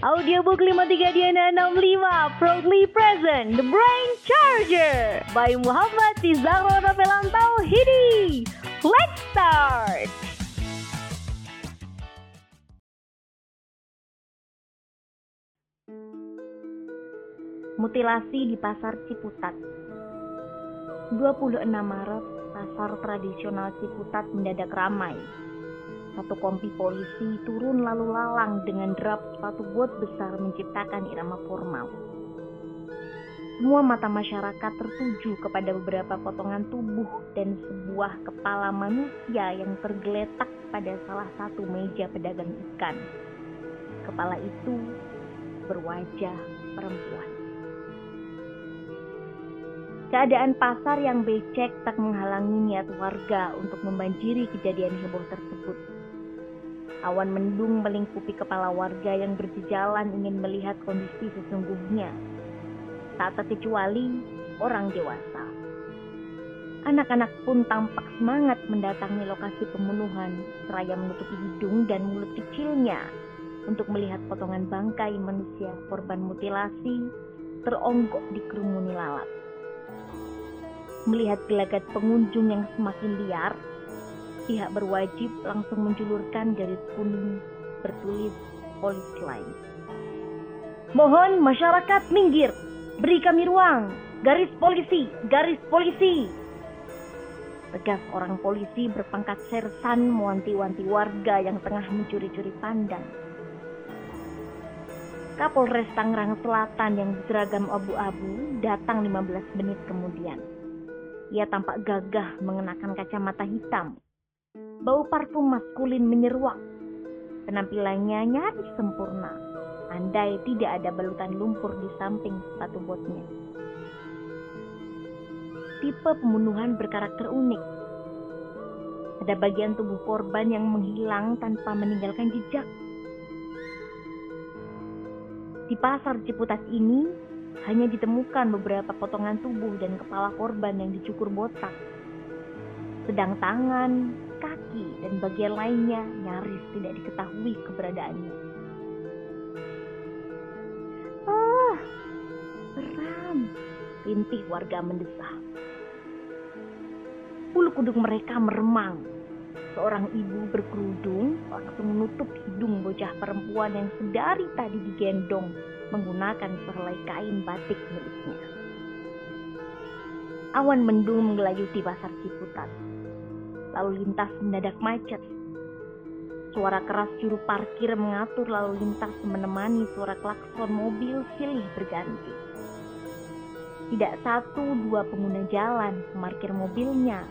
Audiobook 53 Diana 65 proudly present The Brain Charger by Muhammad Tizaro Novelantau Hidi. Let's start! Mutilasi di Pasar Ciputat 26 Maret, pasar tradisional Ciputat mendadak ramai satu kompi polisi turun lalu lalang dengan derap sepatu bot besar menciptakan irama formal. Semua mata masyarakat tertuju kepada beberapa potongan tubuh dan sebuah kepala manusia yang tergeletak pada salah satu meja pedagang ikan. Kepala itu berwajah perempuan. Keadaan pasar yang becek tak menghalangi niat warga untuk membanjiri kejadian heboh tersebut. Awan mendung melingkupi kepala warga yang berjejalan ingin melihat kondisi sesungguhnya. Tak terkecuali orang dewasa. Anak-anak pun tampak semangat mendatangi lokasi pembunuhan, seraya menutupi hidung dan mulut kecilnya untuk melihat potongan bangkai manusia korban mutilasi teronggok di kerumuni lalat. Melihat gelagat pengunjung yang semakin liar, pihak berwajib langsung menjulurkan garis kuning bertulis polis line. Mohon masyarakat minggir, beri kami ruang, garis polisi, garis polisi. Tegas orang polisi berpangkat sersan mewanti-wanti warga yang tengah mencuri-curi pandang. Kapolres Tangerang Selatan yang berseragam abu-abu datang 15 menit kemudian. Ia tampak gagah mengenakan kacamata hitam Bau parfum maskulin menyeruak. Penampilannya nyaris sempurna. Andai tidak ada balutan lumpur di samping sepatu botnya. Tipe pembunuhan berkarakter unik. Ada bagian tubuh korban yang menghilang tanpa meninggalkan jejak. Di pasar Ciputat ini hanya ditemukan beberapa potongan tubuh dan kepala korban yang dicukur botak. Sedang tangan, kaki, dan bagian lainnya nyaris tidak diketahui keberadaannya. Ah, seram, rintih warga mendesah. Bulu kuduk mereka meremang. Seorang ibu berkerudung langsung menutup hidung bocah perempuan yang sedari tadi digendong menggunakan sehelai kain batik miliknya. Awan mendung menggelayuti pasar Ciputat lalu lintas mendadak macet. Suara keras juru parkir mengatur lalu lintas menemani suara klakson mobil silih berganti. Tidak satu dua pengguna jalan memarkir mobilnya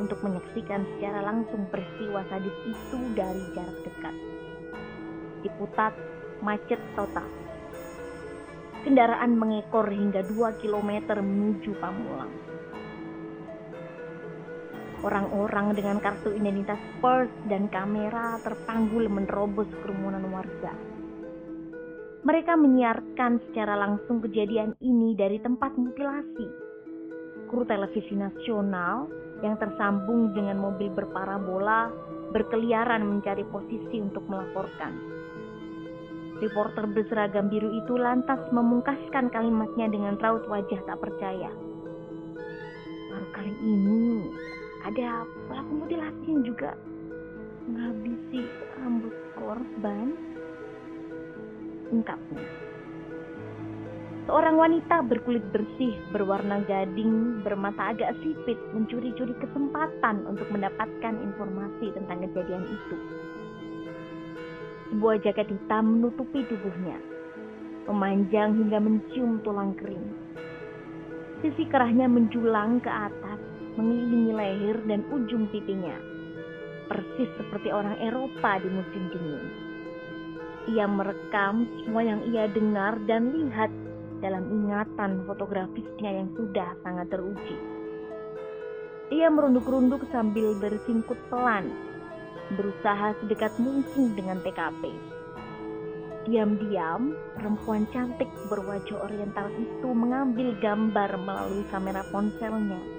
untuk menyaksikan secara langsung peristiwa sadis itu dari jarak dekat. Diputat macet total. Kendaraan mengekor hingga 2 km menuju Pamulang. Orang-orang dengan kartu identitas pers dan kamera terpanggul menerobos kerumunan warga. Mereka menyiarkan secara langsung kejadian ini dari tempat mutilasi. Kru televisi nasional yang tersambung dengan mobil berparabola berkeliaran mencari posisi untuk melaporkan. Reporter berseragam biru itu lantas memungkaskan kalimatnya dengan raut wajah tak percaya. Baru kali ini ada pelaku mutilasi yang juga. Menghabisi rambut korban? Ungkapnya seorang wanita berkulit bersih berwarna gading bermata agak sipit mencuri-curi kesempatan untuk mendapatkan informasi tentang kejadian itu. Sebuah jaket hitam menutupi tubuhnya memanjang hingga mencium tulang kering. Sisi kerahnya menjulang ke atas mengelilingi leher dan ujung pipinya, persis seperti orang Eropa di musim dingin. Ia merekam semua yang ia dengar dan lihat dalam ingatan fotografisnya yang sudah sangat teruji. Ia merunduk-runduk sambil bersingkut pelan, berusaha sedekat mungkin dengan TKP. Diam-diam, perempuan cantik berwajah oriental itu mengambil gambar melalui kamera ponselnya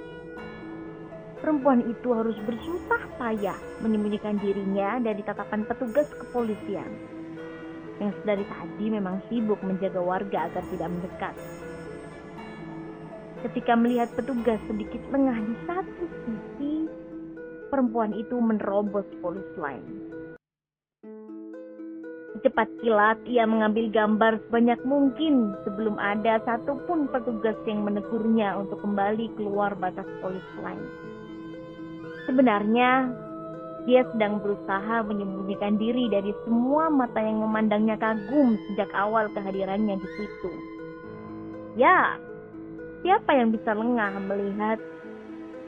perempuan itu harus bersusah payah menyembunyikan dirinya dari tatapan petugas kepolisian. yang sedari tadi memang sibuk menjaga warga agar tidak mendekat. Ketika melihat petugas sedikit lengah di satu sisi, perempuan itu menerobos polis lain. Cepat kilat, ia mengambil gambar sebanyak mungkin sebelum ada satupun petugas yang menegurnya untuk kembali keluar batas polis lain. Sebenarnya, dia sedang berusaha menyembunyikan diri dari semua mata yang memandangnya kagum sejak awal kehadirannya di situ. Ya, siapa yang bisa lengah melihat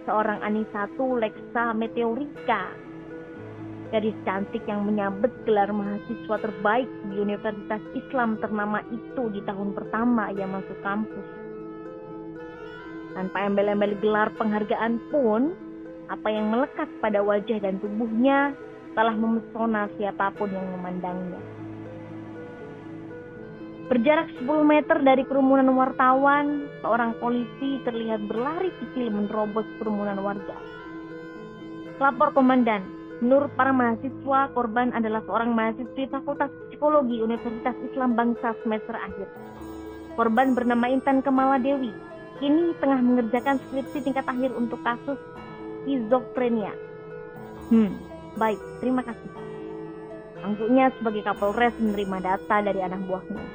seorang Anisatu Lexa Meteorika gadis cantik yang menyabet gelar mahasiswa terbaik di Universitas Islam ternama itu di tahun pertama ia masuk kampus. Tanpa embel-embel gelar penghargaan pun, apa yang melekat pada wajah dan tubuhnya telah memesona siapa pun yang memandangnya. Berjarak 10 meter dari kerumunan wartawan, seorang polisi terlihat berlari kecil menerobos kerumunan warga. Lapor komandan, menurut para mahasiswa, korban adalah seorang mahasiswi Fakultas Psikologi Universitas Islam Bangsa semester akhir. Korban bernama Intan Kemala Dewi, kini tengah mengerjakan skripsi tingkat akhir untuk kasus skizofrenia. Hmm, baik, terima kasih. Angguknya sebagai Kapolres menerima data dari anak buahnya.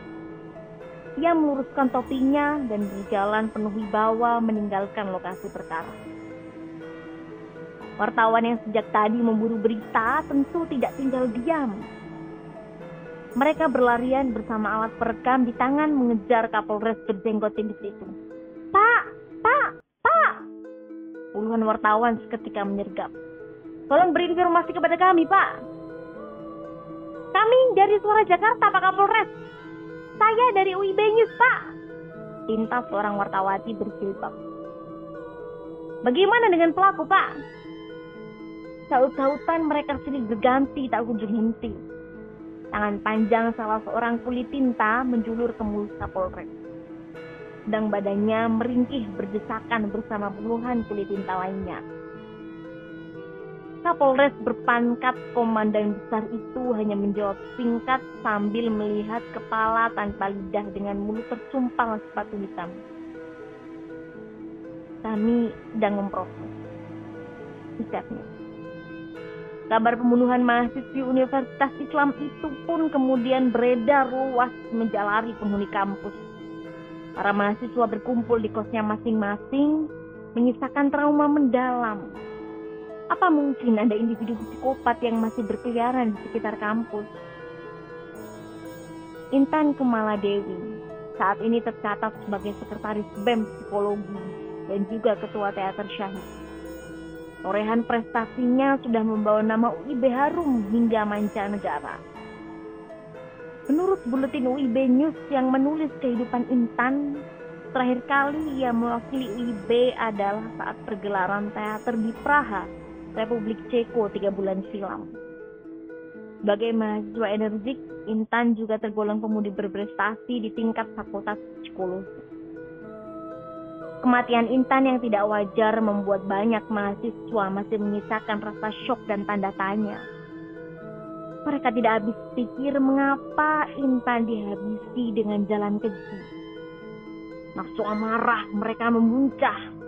Ia meluruskan topinya dan berjalan penuh wibawa meninggalkan lokasi perkara. Wartawan yang sejak tadi memburu berita tentu tidak tinggal diam. Mereka berlarian bersama alat perekam di tangan mengejar Kapolres berjenggot tinggi itu. Puluhan wartawan seketika menyergap. Tolong beri informasi kepada kami, Pak. Kami dari Suara Jakarta, Pak Kapolres. Saya dari UIB News, Pak. Pintas seorang wartawati berjilbab. Bagaimana dengan pelaku, Pak? Saut-sautan mereka sini berganti tak kunjung henti. Tangan panjang salah seorang kulit tinta menjulur ke mulut Kapolres sedang badannya meringkih berdesakan bersama puluhan kulit tinta lainnya. Kapolres berpangkat komandan besar itu hanya menjawab singkat sambil melihat kepala tanpa lidah dengan mulut tersumpal sepatu hitam. Kami sedang memproses. Ucapnya. Kabar pembunuhan mahasiswi Universitas Islam itu pun kemudian beredar luas menjalari penghuni kampus. Para mahasiswa berkumpul di kosnya masing-masing, menyisakan trauma mendalam. Apa mungkin ada individu psikopat yang masih berkeliaran di sekitar kampus? Intan Kemala Dewi saat ini tercatat sebagai sekretaris BEM Psikologi dan juga ketua teater Syahid. Torehan prestasinya sudah membawa nama UIB harum hingga mancanegara. Menurut buletin UIB News yang menulis kehidupan Intan, terakhir kali ia mewakili UIB adalah saat pergelaran teater di Praha, Republik Ceko tiga bulan silam. Sebagai mahasiswa energik, Intan juga tergolong pemudi berprestasi di tingkat fakultas psikologi. Kematian Intan yang tidak wajar membuat banyak mahasiswa masih menyisakan rasa syok dan tanda tanya mereka tidak habis pikir mengapa Intan dihabisi dengan jalan keji. Nafsu amarah mereka memuncah.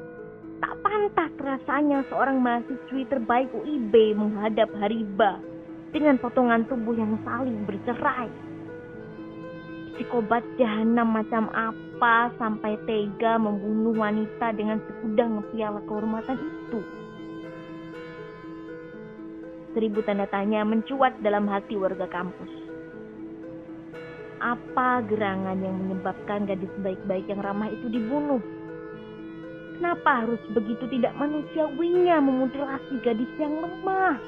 Tak pantas rasanya seorang mahasiswi terbaik UIB menghadap Hariba dengan potongan tubuh yang saling bercerai. Psikobat jahanam macam apa sampai tega membunuh wanita dengan segudang piala kehormatan itu? Seribu tanda tanya mencuat dalam hati warga kampus. Apa gerangan yang menyebabkan gadis baik-baik yang ramah itu dibunuh? Kenapa harus begitu tidak manusiawinya memutilasi gadis yang lemah?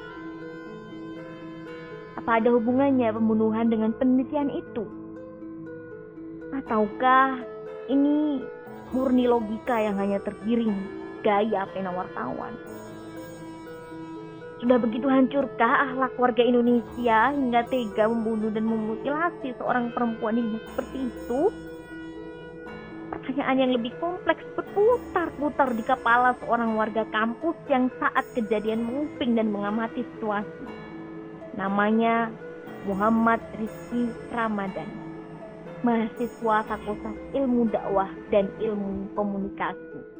Apa ada hubungannya pembunuhan dengan penelitian itu? Ataukah ini murni logika yang hanya tergiring gaya pena wartawan? Sudah begitu hancurkah akhlak warga Indonesia hingga tega membunuh dan memutilasi seorang perempuan ini seperti itu? Pertanyaan yang lebih kompleks berputar-putar di kepala seorang warga kampus yang saat kejadian menguping dan mengamati situasi. Namanya Muhammad Rizki Ramadan, mahasiswa Fakultas Ilmu Dakwah dan Ilmu Komunikasi